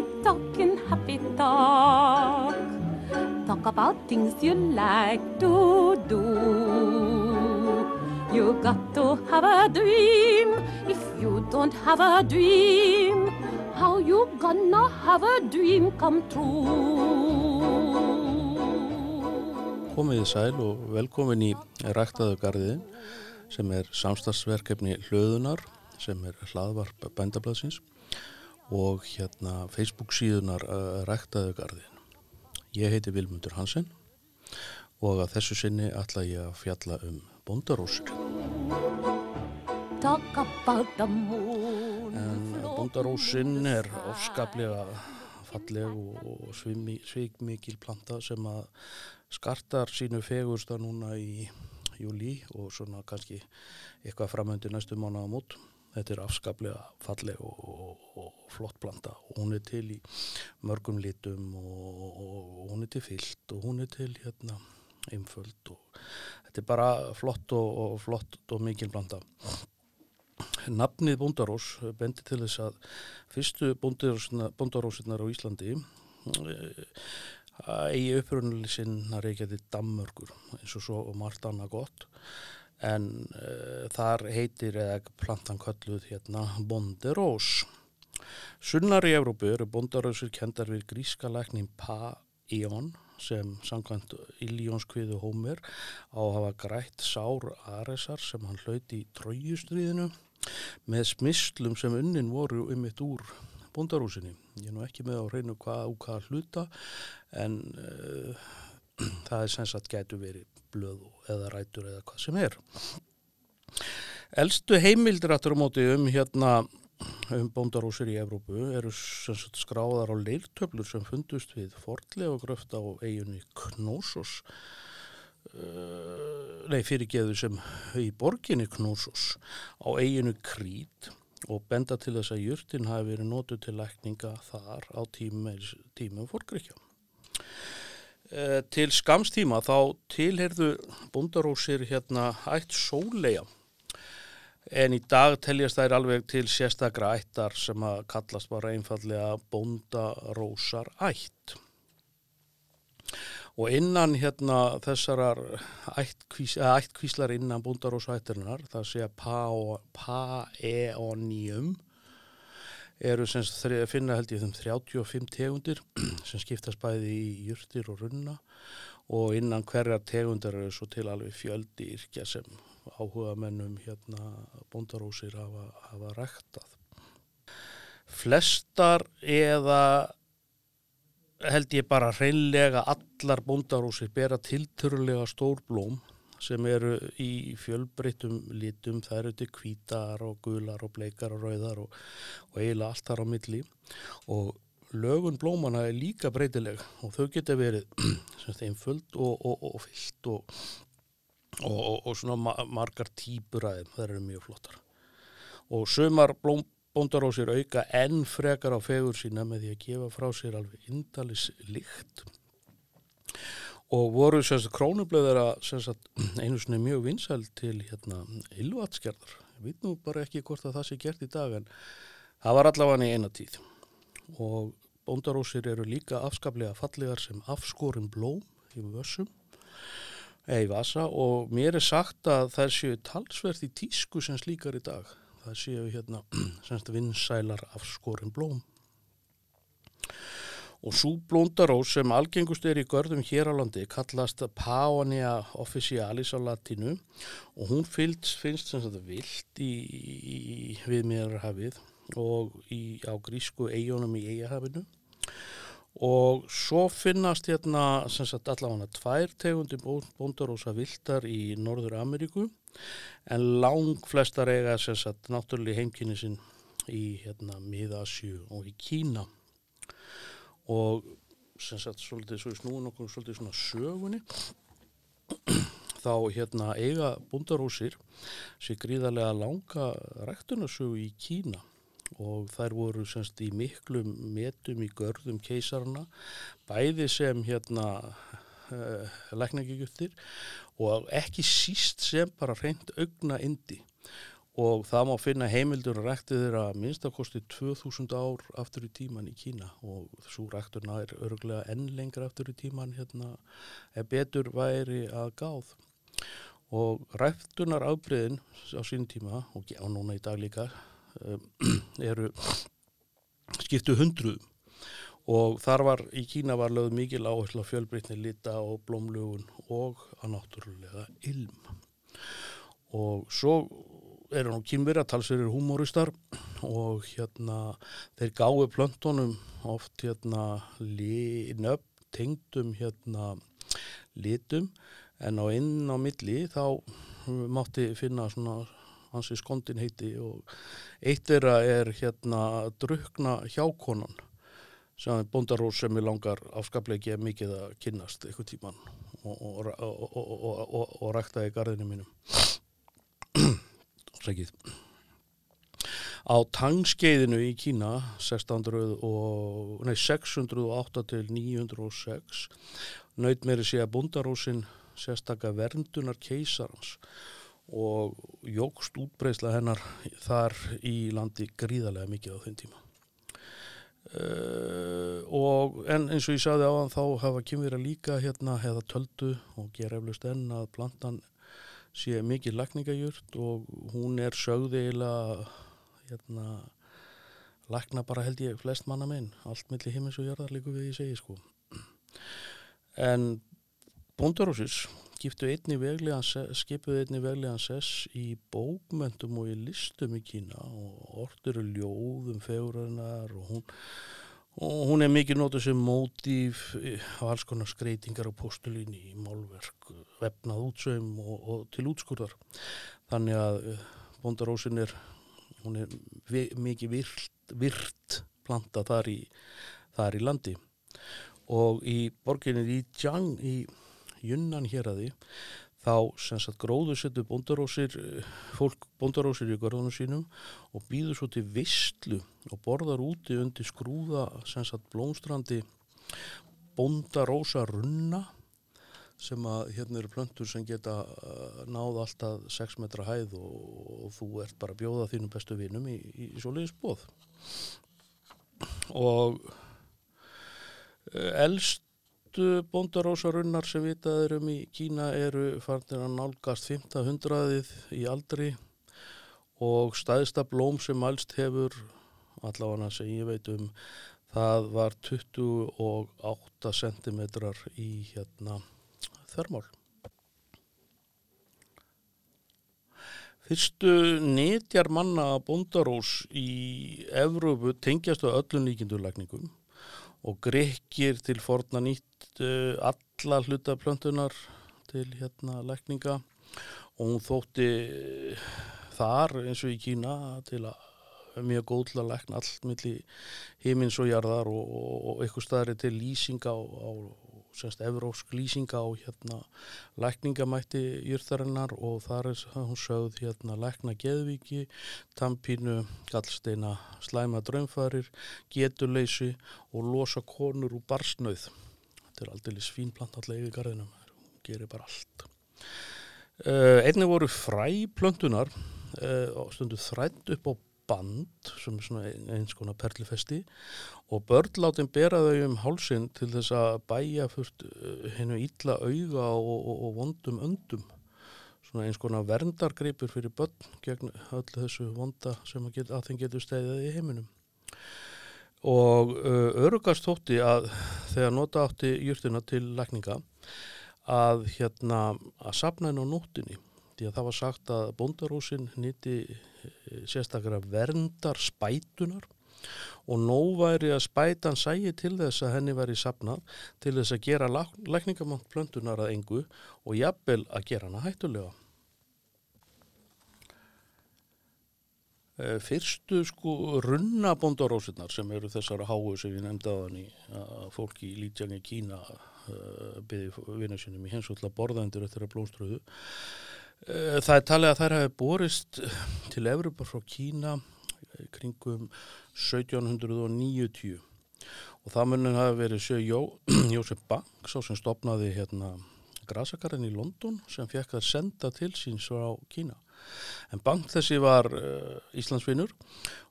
happy talking, happy talk. Talk about things you like to do. You got to have a dream. If you don't have a dream, how you gonna have a dream come true? Komiði sæl og velkomin í Ræktaðu gardiðin sem er samstagsverkefni hlöðunar sem er hlaðvarp bændablaðsins og hérna Facebook síðunar uh, Ræktaðu gardiðin. Ég heiti Vilmundur Hansen og að þessu sinni ætla ég að fjalla um bondarósir. En bondarósin er ofskaplega falleg og svikmikil planta sem að skartar sínu fegursta núna í júli og svona kannski eitthvað framöndu næstu mánu á mót. Þetta er afskaplega falleg og, og, og flott planta og hún er til í mörgum litum og, og hún er til fyllt og hún er til hérna einföld og þetta er bara flott og flott og mikil planta. Nafnið Bóndarós bendi til þess að fyrstu bóndarósinnar á Íslandi eigi upprunnuleg sinna reykjaði Dammörgur eins og svo og margt annað gott en uh, þar heitir eða plantan kölluð hérna Bonderós. Sunnar í Európu eru bondarósir kendar við gríska læknin Pa-Ion sem samkvæmt Iljónskviðu Hómer á að hafa grætt Sár Aresar sem hann hlauti í trójustriðinu með smislum sem unnin voru um eitt úr bondarúsinni. Ég er nú ekki með á reynu hvað og hvað hluta en uh, það er sem sagt gætu verið blöð eða rætur eða hvað sem er. Elstu heimildir aftur á móti um hérna um bondarúsir í Evrópu eru sagt, skráðar á leirtöflur sem fundust við fordlega gröft á eiginni Knósos uh, nei fyrirgeðu sem í borginni Knósos á eiginu Krít og benda til þess að júrtin hafi verið nótu til lækninga þar á tímum, tímum fórgríkja. E, til skamstíma þá tilherðu bundarósir hérna ætt sóleia en í dag teljast þær alveg til sérstakra ættar sem að kallast bara einfallega bundarósar ætt. Og innan hérna þessarar ættkvís, ættkvíslar innan bundarósættirnar það sé að paeonium eru sem finna held ég þeim 35 tegundir sem skiptast bæði í júrtir og runna og innan hverjar tegundar eru svo til alveg fjöldi yrkja sem áhuga mennum hérna bundarósir hafa, hafa ræktað. Flestar eða held ég bara hreinlega allar bóndarúsir bera tilturlega stór blóm sem eru í fjölbreytum litum, það eru til kvítar og gular og bleikar og rauðar og, og eiginlega allt þar á milli. Og lögun blómana er líka breytileg og þau geta verið einföld og, og, og fyllt og svona margar típur aðeins, það eru mjög flottar. Og sömar blóm bóndarósir auka enn frekar á fegur sína með því að gefa frá sér alveg indalis lykt og voru semst krónublöðara semst einu svona mjög vinsæl til hérna ylvatskerðar ég veit nú bara ekki hvort að það sé gert í dag en það var allavega í eina tíð. Og bóndarósir eru líka afskaplega fallegar sem afskorin blóm í vössum eða í vasa. Og mér er sagt að það séu talsverð í tísku sem slíkar í dag. Það séu hérna vinsælar af skorin blóm og svo blóndarós sem algengust er í görðum hér á landi kallast Paonia officialis á latinu og hún fylgst, finnst sem sagt vilt í, í viðmiðarhafið og í, á grísku eigunum í eigahafinu og svo finnast hérna sem sagt allavega tvær tegundir bóndarósa viltar í Norður Ameríku en lang flestar eiga sem sagt náttúrulega heimkynni sinn í hérna Miðasju og í Kína og sem sagt svolítið svo í snúin okkur svolítið svona sögunni. Þá hérna eiga búndarósir sér gríðarlega langa ræktunarsögu í Kína og þær voru semst í miklum metum í görðum keisarna bæði sem hérna uh, lækningigjöftir og ekki síst sem bara reynd augna indi og það má finna heimildur að rækti þeirra minnstakosti 2000 ár aftur í tíman í Kína. Og svo rækturna er örgulega enn lengra aftur í tíman hérna ef betur væri að gáð. Og ræktunar afbreyðin á sín tíma og á núna í dag líka um, eru skiptu hundruðum. Og þar var í Kína var lögð mikil áherslu á fjölbreytni lita og blómlugun og að náttúrulega ilm. Og svo eru nú kýmverja talsverðir humoristar og hérna þeir gáðu plöntunum oft hérna nöfn tengdum hérna litum. En á inn á milli þá mátti finna svona hansi skondin heiti og eitt þeirra er hérna drukna hjákonan sem er bondarós sem er langar afskaplega ekki mikið að kynnast eitthvað tíman og, og, og, og rækta í gardinu mínum Sækið Á tangskeiðinu í Kína 600 og, nei, 608 til 906 naut meiri sé að bondarósin sérstakka verndunar keisarans og jógst útbreysla hennar þar í landi gríðarlega mikið á þenn tíma. Uh, og en eins og ég sagði á hann þá hafa kymvira líka hérna hefða töldu og gera eflust enn að plantan sé mikið lakningajurt og hún er sögði eiginlega hérna lakna bara held ég flest manna minn. Allt millir himins og jörðar líku við ég segi sko. En veglegan skipuðu einni veglegan sess í bókmöntum og í listum í Kína og orður eru ljóðum fegurarinnar og hún, og hún er mikið nótið sem mótíf á alls konar skreitingar á postulíni í málverk, vefnað útsöym og, og til útskurðar. Þannig að eh, Bóndarósin er hún er vi, mikið virt, virt planta þar í, þar í landi. Og í borginni í Jiang í Junnan hér að því þá sem sagt gróður setur bondarósir fólk bondarósir í görðunum sínum og býður svo til vistlu og borðar úti undir skrúða sem sagt blómstrandi bondarósa runna sem að hérna eru plöntur sem geta náð alltaf 6 metra hæð og, og þú ert bara að bjóða þínum bestu vinum í, í, í svoleiðis bóð og elst Fyrstu bondarósarunnar sem vitaður um í Kína eru farnir að nálgast 1500-ið í aldri og staðista blóm sem alst hefur, allavega sem ég veit um, það var 28 cm í hérna þörmál. Fyrstu netjar manna bondarós í Evrópu tengjast á öllum líkindurlækningum og grekkir til forna nýtt uh, alla hlutaplöntunar til hérna lækninga. Og hún þótti uh, þar eins og í Kína til að mjög góð til að lækna allt millir heimins og jarðar og, og, og eitthvað staðri til lýsinga á, á semst evrósk lýsinga á hérna lækningamætti jyrþarinnar og þar er hún sögð hérna lækna geðviki, tampínu, gallsteina, slæma draumfarir, getuleysi og losa konur úr barsnauð. Þetta er aldrei svínplant allega yfir garðinum, hún gerir bara allt. Uh, einnig voru fræplöntunar uh, stundu þrætt upp á band sem er svona eins konar perlifesti og börn látin bera þau um hálsin til þess að bæja fyrst hennu eh, ítla auga og, og, og vondum öndum. Svona eins konar verndargripur fyrir börn gegn öllu þessu vonda sem að, get, að þeim getur stæðið í heiminum. Og uh, örugast þótti að þegar nota átti júrtina til lækninga að hérna að sapna henn á nóttinni því að það var sagt að bondarúsin nýtti eh, sérstaklega verndar spætunar og nóværi að spætan sægi til þess að henni væri sapnað til þess að gera lækningamátt plöntunar að engu og jafnvel að gera hana hættulega. Eh, fyrstu sko runna bondarósinnar sem eru þessara háu sem ég nefndi á þann í að fólki í Lítjangi Kína eh, byrði vinnu sinum í hens og til að borða endur eftir að blómströðu Eh, það er talið að þær hafi borist til Evropa frá Kína eh, kringum 1790 og það munum hafi verið sjö Jó, Jósef Banks á sem stopnaði hérna grasakarinn í London sem fekk að senda til síns frá Kína. En bank þessi var uh, Íslandsvinnur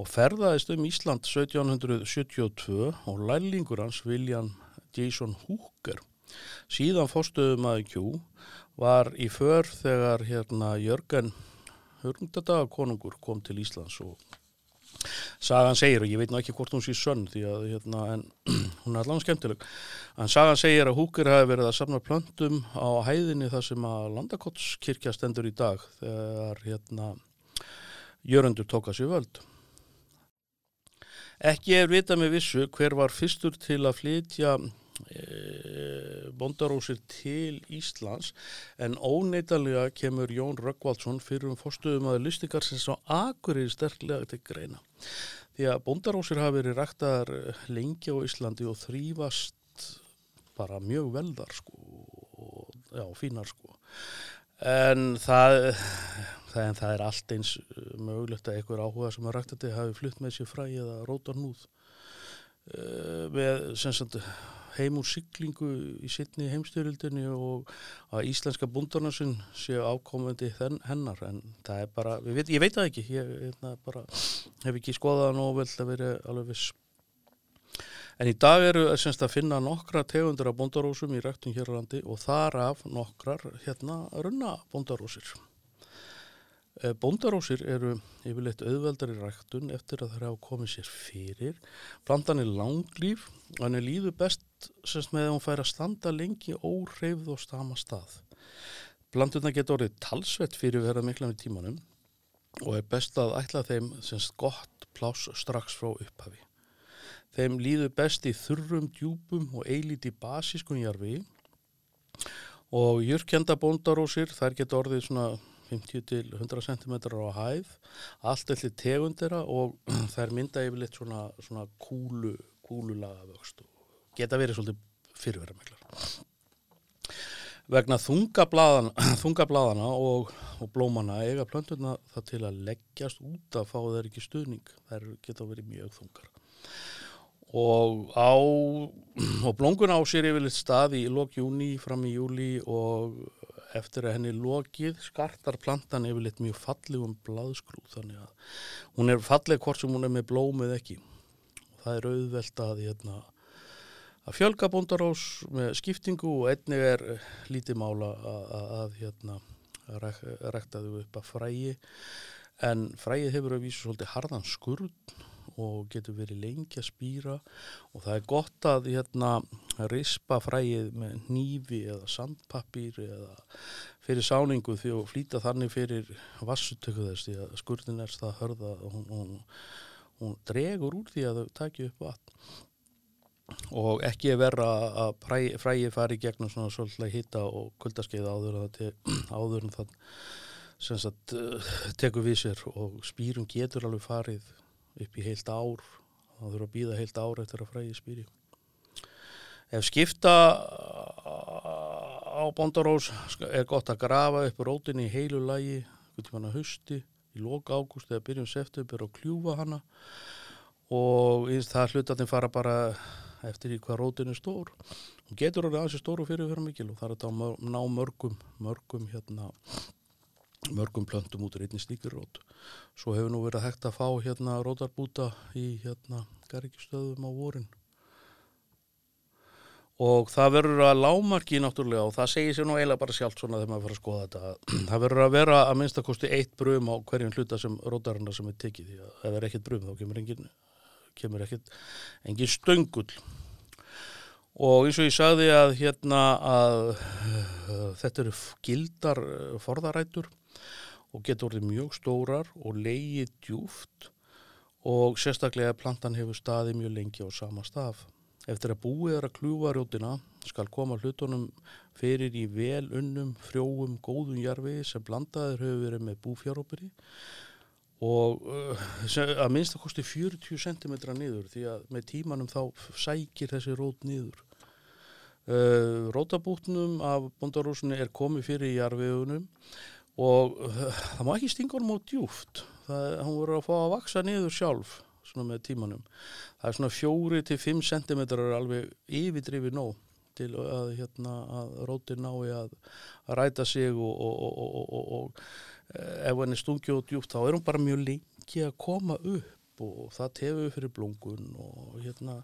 og ferðaðist um Ísland 1772 og lærlingur hans William Jason Hooker síðan fórstuðum að Q var í för þegar hérna Jörgen Hörndadakonungur kom til Íslands og Sagan segir, og ég veit ná ekki hvort hún sé sönn því að hérna, en, hún er allavega skemmtileg. En Sagan segir að Húker hafi verið að samna plöntum á hæðinni þar sem að Landakottskirkja stendur í dag þegar hérna Jörgundur tóka sér völd. Ekki er vita með vissu hver var fyrstur til að flytja bondarósir til Íslands. En óneitalega kemur Jón Röggvaldsson fyrir um fórstuðum að listikar sem svo agurir sterklega til greina. Því að bondarósir hafi verið ræktaðar eh, lengi á Íslandi og þrýfast bara mjög veldar sko og já, fínar sko. En það, það, en það er allt eins eh, mögulegt að einhver áhuga sem að rækta þetta hafi flutt með sér fræ eða róta núð uh, með sagt heim úr syklingu í sittni heimstyrildinni og að íslenska búndarnarsinn séu ákomandi hennar en það er bara, veit, ég veit það ekki ég eitna, hérna, bara, hef ekki skoðað nóg vel að vera alveg viss. En í dag eru semst að finna nokkra tegundur af búndarósum í rættum hér á landi og þar af nokkrar hérna runna búndarósir Eh, bóndarósir eru yfirleitt auðveldar í ræktun eftir að það hafa komið sér fyrir. Plantan er langlýf og hann er líðu best semst með að hún fær að standa lengi óreifð og stama stað. Plantuna getur orðið talsvett fyrir verða mikla með tímanum og er best að ætla þeim semst gott plás strax frá upphafi. Þeim líðu best í þurrum, djúpum og eilíti basískun jarfi og jörgjanda bóndarósir þær getur orðið svona 50 til 100 cm á hæð. Allt eftir tegundera og þær mynda yfirleitt svona, svona kúlu, kúlulaga vöxt geta verið svolítið fyrirverðarmæklar vegna þungablaðana, þungablaðana og, og blómana eiga plönturna það til að leggjast út að fá þeir ekki stuðning. Þær geta verið mjög þungar. Og og blóngun á sér yfirleitt stað í lok júni fram í júli og eftir að henni lokið skartar plantan yfirleitt mjög fallegum blaðskrú þannig að hún er falleg hvort sem hún er með blómið ekki. Og það er auðvelt að, hérna, að fjölga bóndarás með skiptingu og einnig er lítið mála að, að, að hérna, rekta þau upp að frægi en frægið hefur að vísa svolítið harðan skurð og getur verið lengi að spýra og það er gott að hérna, rispa fræið með nýfi eða sandpapír eða fyrir sáningu því að flýta þannig fyrir vassutöku þess því að skurðin er það hörða og hún, hún, hún dregur úr því að þau takja upp vatn. Og ekki er vera að fræið fari gegnum svona svolítið hitta og kuldaskeið áður áður en það sagt, tekur við sér og spýrum getur alveg farið upp í heilt ár. Þá þurfa að býða heilt ár eftir að fræði spýri ef skipta á bondarós er gott að grafa upp rótin í heilu lægi hvernig hausti í loka ágúst eða byrjum september og kljúfa hana og það hlutatinn fara bara eftir í hvað rótin er stór og getur orðið aðeins stóru fyrir fyrir mikil og það er að ná mörgum mörgum hérna mörgum plöntum út í einni slíkir rót. Svo hefur nú verið hægt að fá hérna rótarbúta í hérna garrikistöðum á vorin. Og það verður að lámarki náttúrulega og það segir sér nú eiginlega bara sjálft svona þegar maður fyrir að skoða þetta. Það verður að vera að minnstakosti eitt brum á hverjum hluta sem rótarinnar sem er tekið því að ef það er ekkit brum þá kemur engin, kemur ekkit engin stöngull. Og eins og ég sagði að hérna að uh, þetta eru gildar uh, forðarætur og getur orðið mjög stórar og leiðið djúft og sérstaklega plantan hefur staði mjög lengi á sama staf. Eftir að búið er að kljúa rjótina skal koma hlutunum fyrir í vel unnum, frjóum, góðum jarfi sem blandaður hefur verið með búfjáróperi og uh, að minnst að kosti 40 cm niður því að með tímanum þá sækir þessi rót niður. Uh, rótabútnum af bondarúsinu er komið fyrir jarfiðunum og uh, það má ekki stinga honum á djúft það, hann voru að fá að vaksa niður sjálf svona með tímanum. Það er svona fjóri til fimm sentimetrar alveg yfirdrifi nóg til að, hérna, að rótir nái að, að ræta sig og, og, og, og ef henni stungi og djúpt þá er hún bara mjög lengi að koma upp og það tefur fyrir blungun og hérna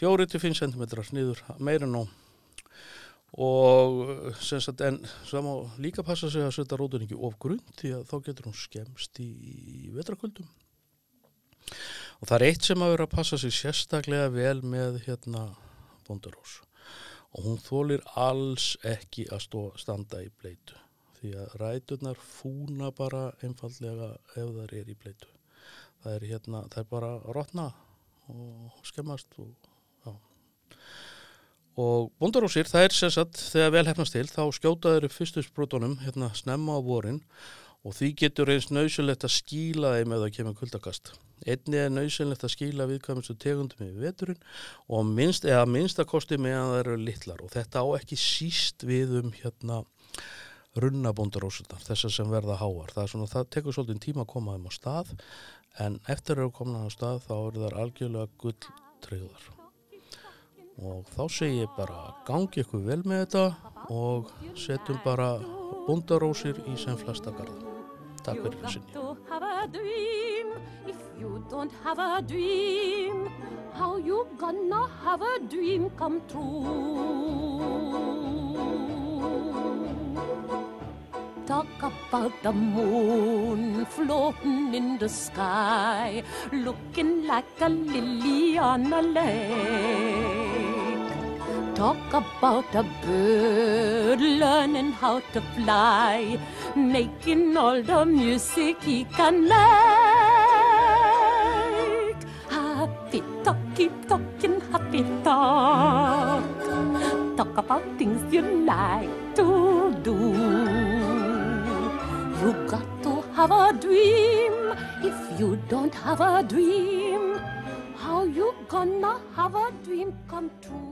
4-5 cm niður meira nú og sem sagt en það má líka passa sig að setja rótun ekki of grunn því að þá getur hún skemst í, í vetraköldum og það er eitt sem að vera að passa sig sérstaklega vel með hérna bondarós og hún þólir alls ekki að stó, standa í bleitu því að ræturnar fúna bara einfallega ef það er í bleitu það er hérna, það er bara rótna og skemmast og já. Og bondarósir það er sérsagt þegar vel hefnast til þá skjótaður fyrstusbrotunum hérna snemma á vorin. Og því getur eins nöysulegt að skíla þeim ef það kemur kuldakast einni er nöysulegt að skíla viðkvæmustu tegundum í veturinn og minnst, eða minnstakosti meðan það eru litlar og þetta á ekki síst við um hérna runnabondarósunar, þessar sem verða háar það, svona, það tekur svolítið tíma að koma þeim á stað en eftir að koma á stað þá eru þar algjörlega gulltreyðar og þá segi ég bara gangi ykkur vel með þetta og setjum bara bundarósir í sem flesta garda. Takk fyrir þessinni. You don't have a dream, how you gonna have a dream come true? Talk about the moon floating in the sky, looking like a lily on a lake. Talk about a bird learning how to fly, making all the music he can make. Talk about things you like to do. You got to have a dream. If you don't have a dream, how you gonna have a dream come true?